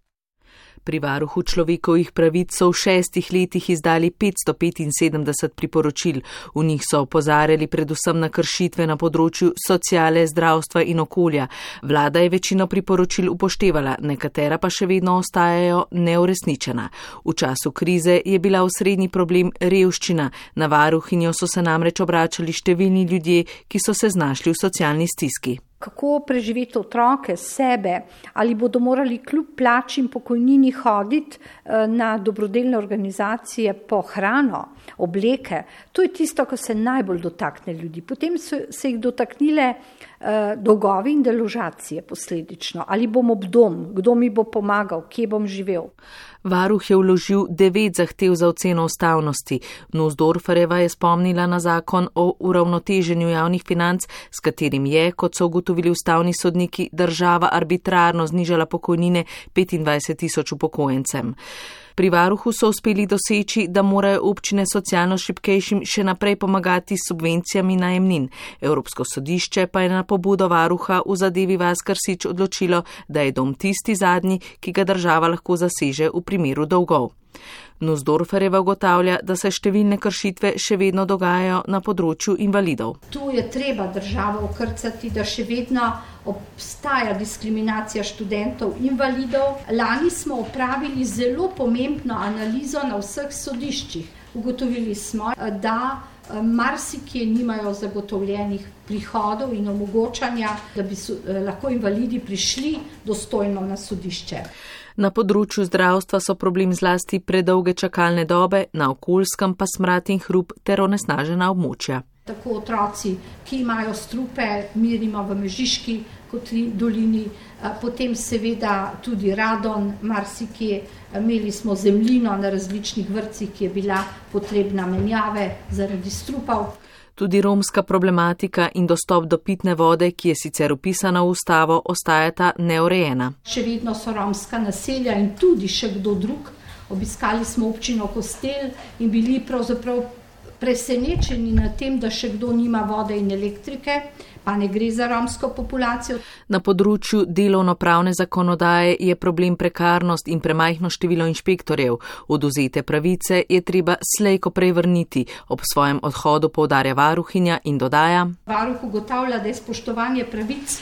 Pri varuhu človekovih pravic so v šestih letih izdali 575 priporočil. V njih so opozarjali predvsem na kršitve na področju sociale, zdravstva in okolja. Vlada je večino priporočil upoštevala, nekatera pa še vedno ostajajo neuresničena. V času krize je bila osrednji problem revščina. Na varuhinjo so se namreč obračali številni ljudje, ki so se znašli v socialni stiski kako preživeti otroke, sebe, ali bodo morali kljub plači in pokojnini hoditi eh, na dobrodelne organizacije po hrano, obleke. To je tisto, kar se najbolj dotakne ljudi. Potem so se jih dotaknile eh, dolgovi in deložacije posledično. Ali bom ob dom, kdo mi bo pomagal, kje bom živel. Varuh je vložil devet zahtev za oceno ustavnosti. Nuzdorfereva je spomnila na zakon o uravnoteženju javnih financ, s katerim je, kot so ugotovili ustavni sodniki, država arbitrarno znižala pokojnine 25 tisoč upokojencem. Pri varuhu so uspeli doseči, da morajo občine socialno šipkejšim še naprej pomagati s subvencijami najemnin. Evropsko sodišče pa je na pobudo varuha v zadevi Vaskarsič odločilo, da je dom tisti zadnji, ki ga država lahko zaseže v primeru dolgov. Nuzdorfereva ugotavlja, da se številne kršitve še vedno dogajajo na področju invalidov. Tu je treba državo okrcati, da še vedno obstaja diskriminacija študentov invalidov. Lani smo opravili zelo pomembno analizo na vseh sodiščih. Ugotovili smo, da eh, marsikje nimajo zagotovljenih prihodov in omogočanja, da bi eh, lahko invalidi prišli dostojno na sodišče. Na področju zdravstva so problem zlasti predolge čakalne dobe, na okoljskem pa smrad in hrup ter onesnažena območja. Tako otroci, ki imajo strupe, mirimo v Mežiški kot dolini, potem seveda tudi radon, marsikje. Imeli smo zemljino na različnih vrcih, ki je bila potrebna menjave zaradi strupov. Tudi romska problematika in dostop do pitne vode, ki je sicer upisana v ustavo, ostajata neurejena. Še vedno so romska naselja in tudi še kdo drug. Obiskali smo občino Kostel in bili pravzaprav presenečeni nad tem, da še kdo nima vode in elektrike pa ne gre za romsko populacijo. Na področju delovno-pravne zakonodaje je problem prekarnost in premajhno število inšpektorjev. Oduzete pravice je treba slejko prevrniti. Ob svojem odhodu povdarja varuhinja in dodaja. Varuh ugotavlja, da je spoštovanje pravic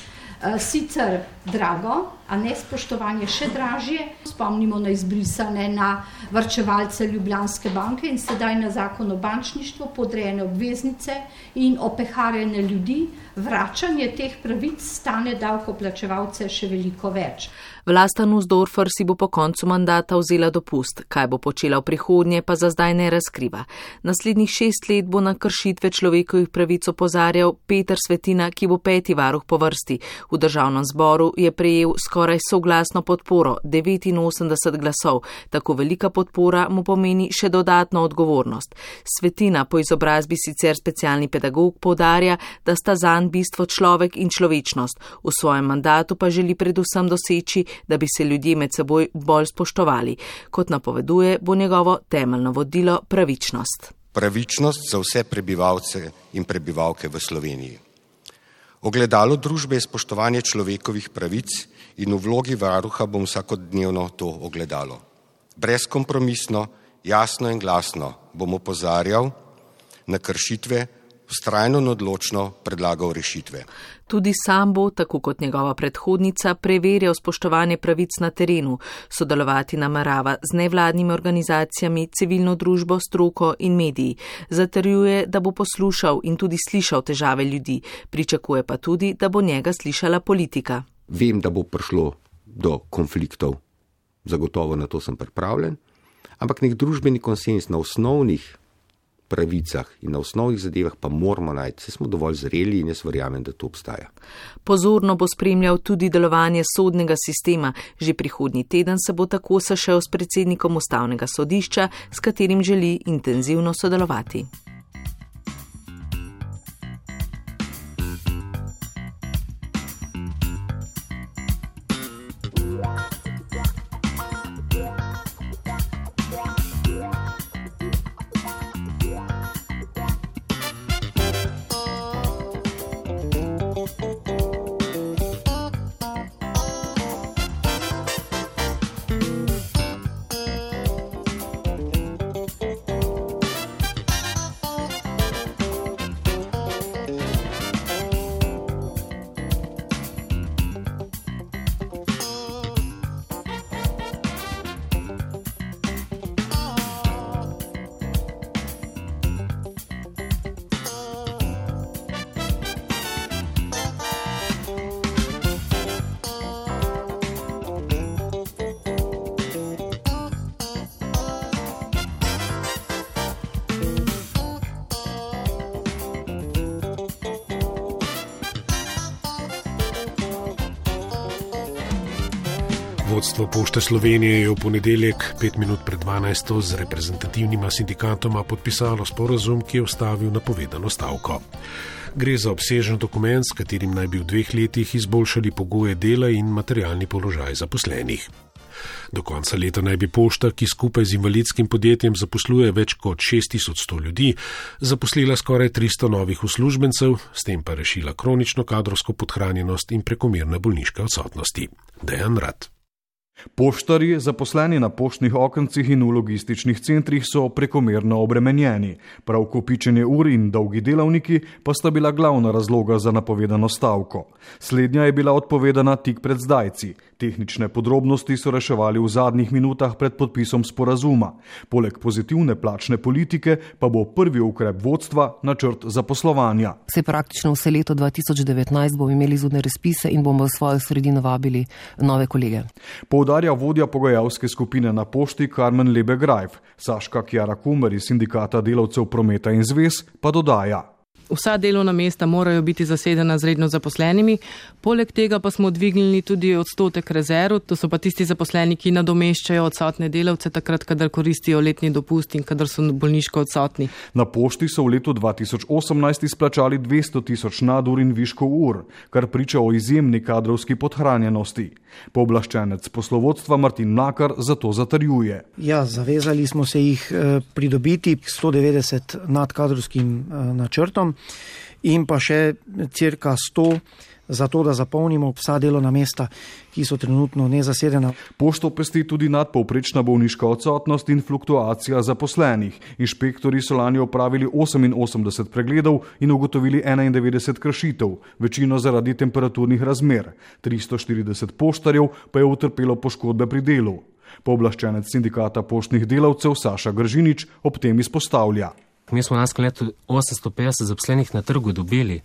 sicer drago, a ne spoštovanje še dražje. Spomnimo na izbrisane, na vrčevalce Ljubljanske banke in sedaj na zakon o bančništvu, podrejene obveznice in opeharjene ljudi. Vračanje teh pravic stane davkoplačevalce še veliko več. Vlasta Nussdorfer si bo po koncu mandata vzela dopust, kaj bo počela v prihodnje, pa za zdaj ne razkriva. Naslednjih šest let bo na kršitve človekovih pravic opozarjal Peter Svetina, ki bo peti varuh po vrsti. V državnem zboru je prejel skoraj soglasno podporo 89 glasov. Tako velika podpora mu pomeni še dodatno odgovornost. Svetina po izobrazbi sicer specialni pedagog povdarja, da sta zanj bistvo človek in človečnost. V svojem mandatu pa želi predvsem doseči, da bi se ljudje med seboj bolj spoštovali. Kot napoveduje, bo njegovo temeljno vodilo pravičnost. Pravičnost za vse prebivalce in prebivalke v Sloveniji. Ogledalo družbe je spoštovanje človekovih pravic in v vlogi varuha bom vsakodnevno to ogledalo. Brezkompromisno, jasno in glasno bom opozarjal na kršitve, vztrajno in odločno predlagal rešitve. Tudi sam bo, tako kot njegova predhodnica, preverjal spoštovanje pravic na terenu, sodelovati namerava z nevladnimi organizacijami, civilno družbo, stroko in mediji. Zatrjuje, da bo poslušal in tudi slišal težave ljudi, pričakuje pa tudi, da bo njega slišala politika. Vem, da bo prišlo do konfliktov, zagotovo na to sem pripravljen, ampak nek družbeni konsens na osnovnih pravicah in na osnovnih zadevah pa moramo najti, se smo dovolj zreli in jaz verjamem, da to obstaja. Pozorno bo spremljal tudi delovanje sodnega sistema. Že prihodnji teden se bo tako sešel s predsednikom ustavnega sodišča, s katerim želi intenzivno sodelovati. Pošte Slovenije je v ponedeljek, pet minut pred 12. z reprezentativnima sindikatoma podpisalo sporazum, ki je ustavil napovedano stavko. Gre za obsežen dokument, s katerim naj bi v dveh letih izboljšali pogoje dela in materialni položaj zaposlenih. Do konca leta naj bi pošta, ki skupaj z invalidskim podjetjem zaposluje več kot 6100 ljudi, zaposlila skoraj 300 novih uslužbencev, s tem pa rešila kronično kadrovsko podhranjenost in prekomerne bolniške odsotnosti. Dejan Rad. Poštarji, zaposleni na poštnih okencih in v logističnih centrih, so prekomerno obremenjeni. Prav kopičenje ur in dolgi delavniki pa sta bila glavna razloga za napovedano stavko. Slednja je bila odpovedana tik pred zdajci. Tehnične podrobnosti so reševali v zadnjih minutah pred podpisom sporazuma. Poleg pozitivne plačne politike pa bo prvi ukrep vodstva načrt zaposlovanja. Se praktično vse leto 2019 bomo imeli zunaj razpise in bomo v svojo sredino vabili nove kolege. Poudarja vodja pogajalske skupine na pošti Carmen Lebe Grajf, Saška Kjara Kumer iz sindikata delavcev prometa in zvez pa dodaja. Vsa delovna mesta morajo biti zasedena z redno zaposlenimi, poleg tega pa smo dvignili tudi odstotek rezerv, to so pa tisti zaposleni, ki nadomeščajo odsotne delavce takrat, kadar koristijo letni dopust in kadar so bolniško odsotni. Na pošti so v letu 2018 izplačali 200 tisoč nadur in viškov ur, kar priča o izjemni kadrovski podhranjenosti. Pooblaščenec poslovodstva Martin Mlakar zato zatrjuje. Ja, zavezali smo se jih eh, pridobiti 190 nad kadrovskim eh, načrtom in pa še cirka 100 za to, da zapolnimo vsa delovna mesta, ki so trenutno nezasedena. Pošto pesti tudi nadpovprečna bolniška odsotnost in fluktuacija zaposlenih. Inšpektori so lani opravili 88 pregledov in ugotovili 91 kršitev, večino zaradi temperaturnih razmer. 340 poštarjev pa je utrpelo poškodbe pri delu. Pooblaščenec sindikata poštnih delavcev Saša Gržinič ob tem izpostavlja. Mi smo lansko leto 850 zaposlenih na trgu dobili,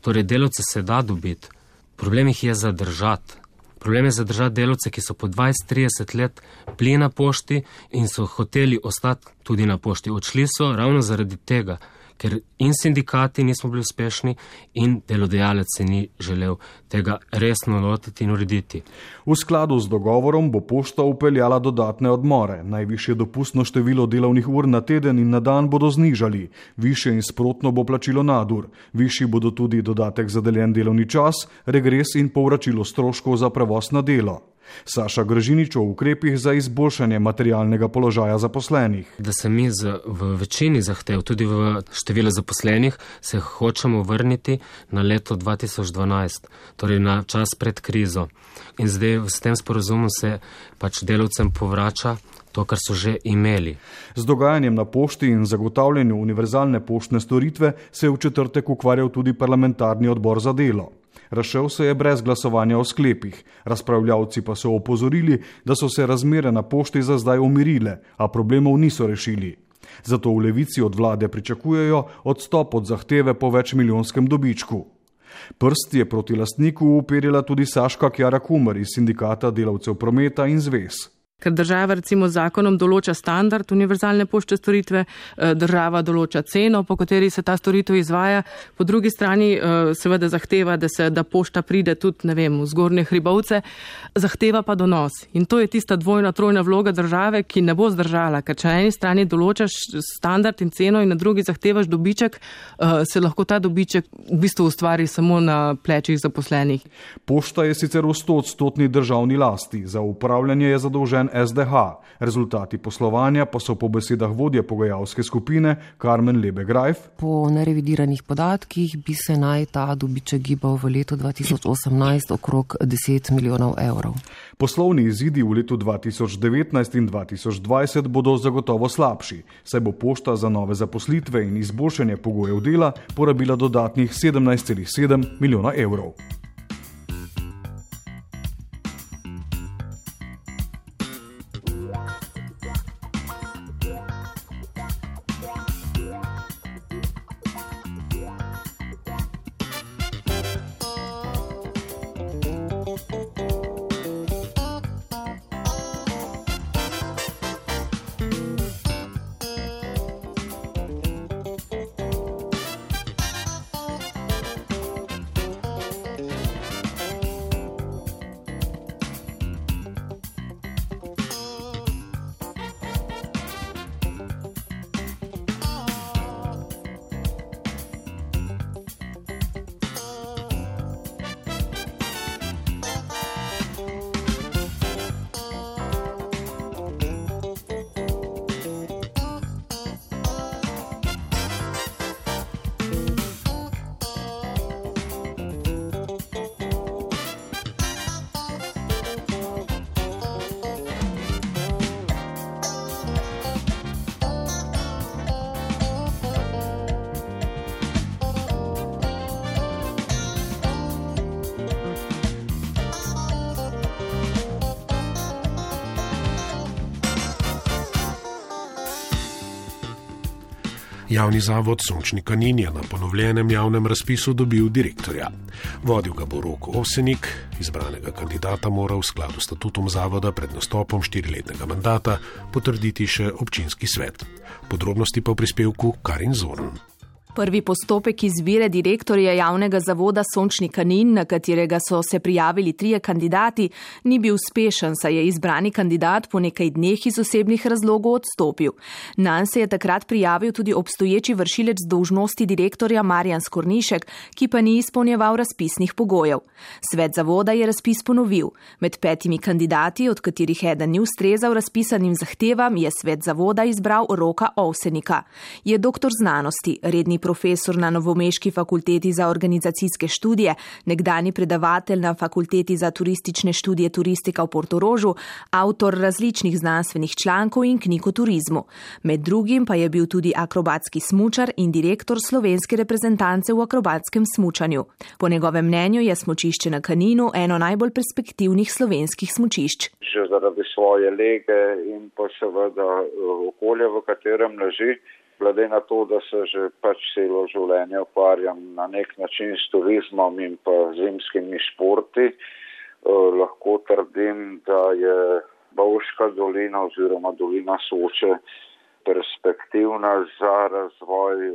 torej delavce se da dobiti. Problem jih je zadržati. Problem je zadržati delavce, ki so po 20-30 let bili na pošti in so hoteli ostati tudi na pošti. Odšli so ravno zaradi tega, ker in sindikati nismo bili uspešni in delodajalec se ni želel tega resno lotiti in urediti. V skladu z dogovorom bo pošta upeljala dodatne odmore. Najviše dopustno število delovnih ur na teden in na dan bodo znižali. Više in sprotno bo plačilo nadur. Višji bodo tudi dodatek za deljen delovni čas, regres in povračilo stroškov za prevoz na delo. Saša Gržinič o ukrepih za izboljšanje materialnega položaja zaposlenih. Da se mi z, v večini zahtev, tudi v številu zaposlenih, se hočemo vrniti na leto 2012, torej na čas pred krizo. In zdaj s tem sporozumom se pač delovcem povrača to, kar so že imeli. Z dogajanjem na pošti in zagotavljanju univerzalne poštne storitve se je v četrtek ukvarjal tudi parlamentarni odbor za delo. Razšel se je brez glasovanja o sklepih, razpravljavci pa so opozorili, da so se razmere na pošti za zdaj umirile, a problemov niso rešili. Zato v levici od vlade pričakujejo odstop od zahteve po večmilijonskem dobičku. Prst je proti lastniku uperila tudi Saška Kjara Kumer iz sindikata delavcev prometa in zvez ker država recimo z zakonom določa standard univerzalne pošte storitve, eh, država določa ceno, po kateri se ta storitev izvaja, po drugi strani eh, seveda zahteva, da se da pošta pride tudi, ne vem, v zgornje hribovce, zahteva pa donos. In to je tista dvojna, trojna vloga države, ki ne bo zdržala, ker če na eni strani določaš standard in ceno in na drugi zahtevaš dobiček, eh, se lahko ta dobiček v bistvu ustvari samo na plečih zaposlenih. Pošta je sicer v 100-odstotni državni lasti, za upravljanje je zadolžen SDH. Rezultati poslovanja pa so po besedah vodje pogajalske skupine Carmen Lebe Grajf. Po nerevidiranih podatkih bi se naj ta dobiček gibal v letu 2018 okrog 10 milijonov evrov. Poslovni izidi v letu 2019 in 2020 bodo zagotovo slabši, saj bo pošta za nove zaposlitve in izboljšanje pogojev dela porabila dodatnih 17,7 milijona evrov. Javni zavod Sončni Kanin je na ponovljenem javnem razpisu dobil direktorja. Vodil ga bo Roko Ovsenik, izbranega kandidata mora v skladu s statutom zavoda pred nastopom štiriletnega mandata potrditi še občinski svet. Podrobnosti pa v prispevku Karin Zorn. Prvi postopek izbire direktorja javnega zavoda Sončni Kanin, na katerega so se prijavili trije kandidati, ni bil uspešen, saj je izbrani kandidat po nekaj dneh iz osebnih razlogov odstopil. Nan se je takrat prijavil tudi obstoječi vršilec dolžnosti direktorja Marjan Skornišek, ki pa ni izpolnjeval razpisnih pogojev. Svet zavoda je razpis ponovil. Med petimi kandidati, od katerih eden ni ustrezal razpisanim zahtevam, je svet zavoda izbral Roka Ovsenika. Je doktor znanosti, redni profesor na Novomeški fakulteti za organizacijske študije, nekdani predavatelj na fakulteti za turistične študije turistika v Portorožu, avtor različnih znanstvenih člankov in knjig o turizmu. Med drugim pa je bil tudi akrobatski smučar in direktor slovenske reprezentance v akrobatskem smučanju. Po njegovem mnenju je smučišče na Kaninu eno najbolj perspektivnih slovenskih smučišč. Že zaradi svoje lege in pa seveda eh, okolja, v katerem leži glede na to, da se že pač celo življenje ukvarjam na nek način s turizmom in pa zimskimi športi, eh, lahko trdim, da je Bavška dolina oziroma dolina Soče perspektivna za razvoj eh,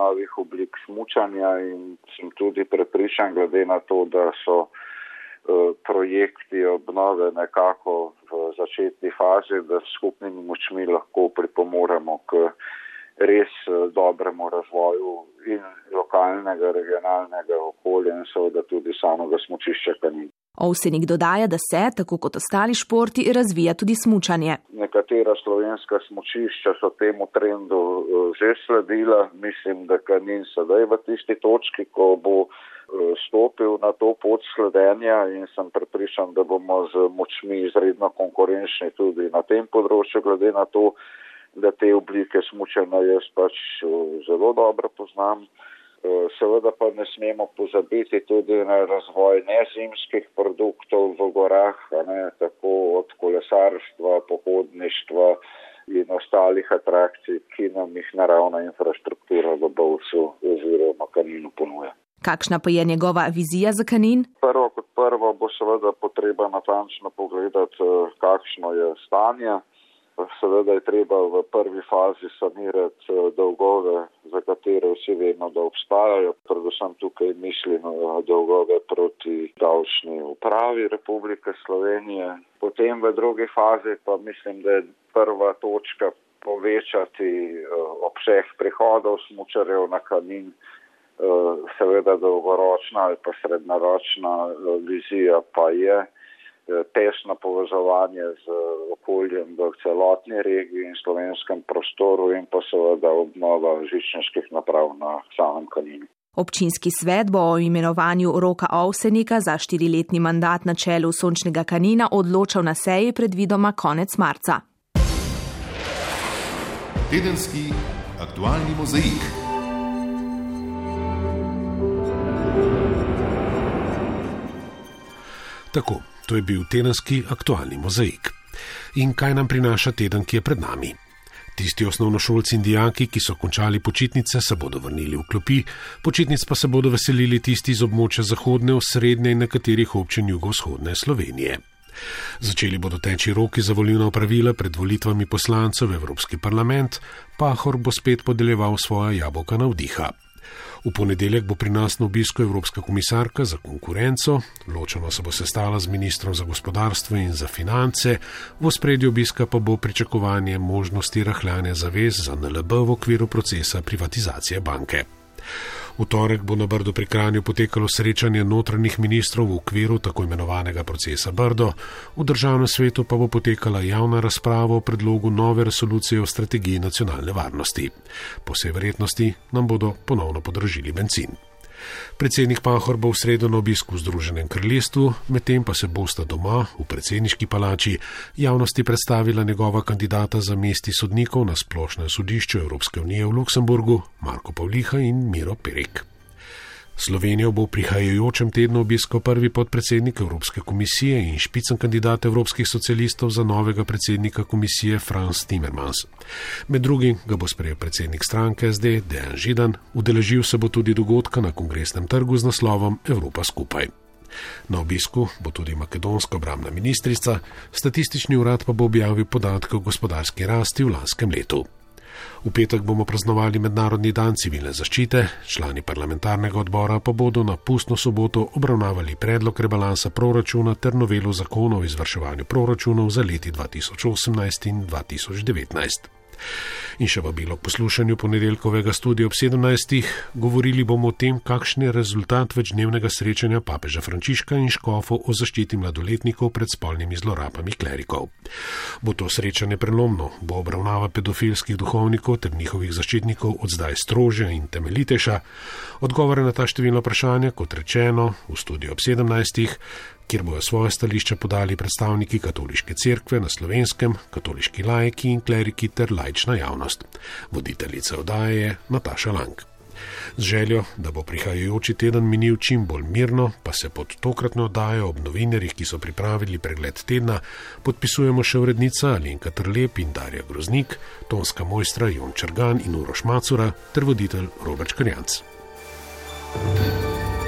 novih oblik smučanja in sem tudi prepričan, glede na to, da so eh, projekti obnove nekako v začetni fazi, da s skupnimi močmi lahko pripomoremo k res eh, dobremu razvoju in lokalnega, regionalnega okolja in seveda tudi samega smočišča Kanin. Ovsenik dodaja, da se, tako kot ostali športi, razvija tudi smučanje. Nekatera slovenska smočišča so temu trendu eh, že sledila. Mislim, da Kanin sedaj v tisti točki, ko bo eh, stopil na to pot sledenja in sem prepričan, da bomo z močmi izredno konkurenčni tudi na tem področju, glede na to, da te oblike smučanja jaz pač eh, zelo dobro poznam. Eh, seveda pa ne smemo pozabiti tudi na razvoj nezimskih produktov v gorah, ne, tako od kolesarstva, pohodništva in ostalih atrakcij, ki nam jih naravna infrastruktura v Bovcu oziroma Kaninu ponuja. Kakšna pa je njegova vizija za Kanin? Prvo kot prvo bo seveda potreba natančno pogledati, eh, kakšno je stanje. Seveda je treba v prvi fazi sanirati eh, dolgove, za katere vsi vemo, da obstajajo. Predvsem tukaj mislim na dolgove proti davčni upravi Republike Slovenije. Potem v drugi fazi pa mislim, da je prva točka povečati eh, obseg prihodov smučarjev na kanin. Eh, seveda dolgoročna ali pa srednjeročna vizija pa je tesno povezovanje z okoljem v celotni regiji in slovenskem prostoru in pa seveda obnova žičniških naprav na samem kaninu. Občinski svet bo o imenovanju Roka Ovsenika za štiriletni mandat na čelu Sončnega kanina odločal na seji predvidoma konec marca. Tedenski aktualni mozaik. Tako, to je bil tedenski aktualni mozaik. In kaj nam prinaša teden, ki je pred nami? Tisti osnovnošolci in dijaki, ki so končali počitnice, se bodo vrnili v klopi, počitnic pa se bodo veselili tisti iz območja zahodne, srednje in nekaterih občin jugovzhodne Slovenije. Začeli bodo teči roki za volilna pravila pred volitvami poslancev v Evropski parlament, Pahor bo spet podeljeval svoja jabolka na vdiha. V ponedeljek bo pri nas na obisku Evropska komisarka za konkurenco, ločeno se bo sestala z ministrom za gospodarstvo in za finance, v spredju obiska pa bo pričakovanje možnosti rahljanja zavez za NLB v okviru procesa privatizacije banke. V torek bo na Brdo pri Kranju potekalo srečanje notranjih ministrov v okviru tako imenovanega procesa Brdo, v državnem svetu pa bo potekala javna razprava o predlogu nove resolucije o strategiji nacionalne varnosti. Po vsej verjetnosti nam bodo ponovno podražili benzin. Predsednik Pahor bo v sredo na obisku v Združenem kraljestvu, medtem pa se bosta doma v predsedniški palači javnosti predstavila njegova kandidata za mesti sodnikov na splošnem sodišču Evropske unije v Luksemburgu, Marko Pavliha in Miro Perik. Slovenijo bo v prihajajočem tednu obiskal prvi podpredsednik Evropske komisije in špicen kandidat evropskih socialistov za novega predsednika komisije Franz Timmermans. Med drugim ga bo sprejel predsednik stranke SD Dejan Židan, udeležil se bo tudi dogodka na kongresnem trgu z naslovom Evropa skupaj. Na obisku bo tudi makedonska obramna ministrica, statistični urad pa bo objavil podatke o gospodarski rasti v lanskem letu. V petek bomo praznovali Mednarodni dan civilne zaščite, člani parlamentarnega odbora pa bodo na pustno soboto obravnavali predlog rebalansa proračuna ter novelo zakona o izvrševanju proračunov za leti 2018 in 2019. In še vabilo k poslušanju ponedeljkovega studia ob 17. Govorili bomo o tem, kakšen je rezultat večdnevnega srečanja papeža Frančiška in škofov o zaščiti mladoletnikov pred spolnimi zlorabami klerikov. Bo to srečanje prelomno, bo obravnava pedofilskih duhovnikov ter njihovih zaščitnikov od zdaj strožja in temeljitejša. Odgovore na ta številna vprašanja, kot rečeno, v studiu ob 17 kjer bojo svoje stališče podali predstavniki katoliške cerkve na slovenskem, katoliški lajki in kleriki ter lajčna javnost. Voditeljica oddaje je Nataša Lang. Z željo, da bo prihajajoči teden minil čim bolj mirno, pa se pod tokratno oddajo ob novinarjih, ki so pripravili pregled tedna, podpisujemo še urednica Alenka Trlep in Darja Groznik, tonska mojstra Jon Črgan in Uroš Macura ter voditelj Robert Krjanc. thank you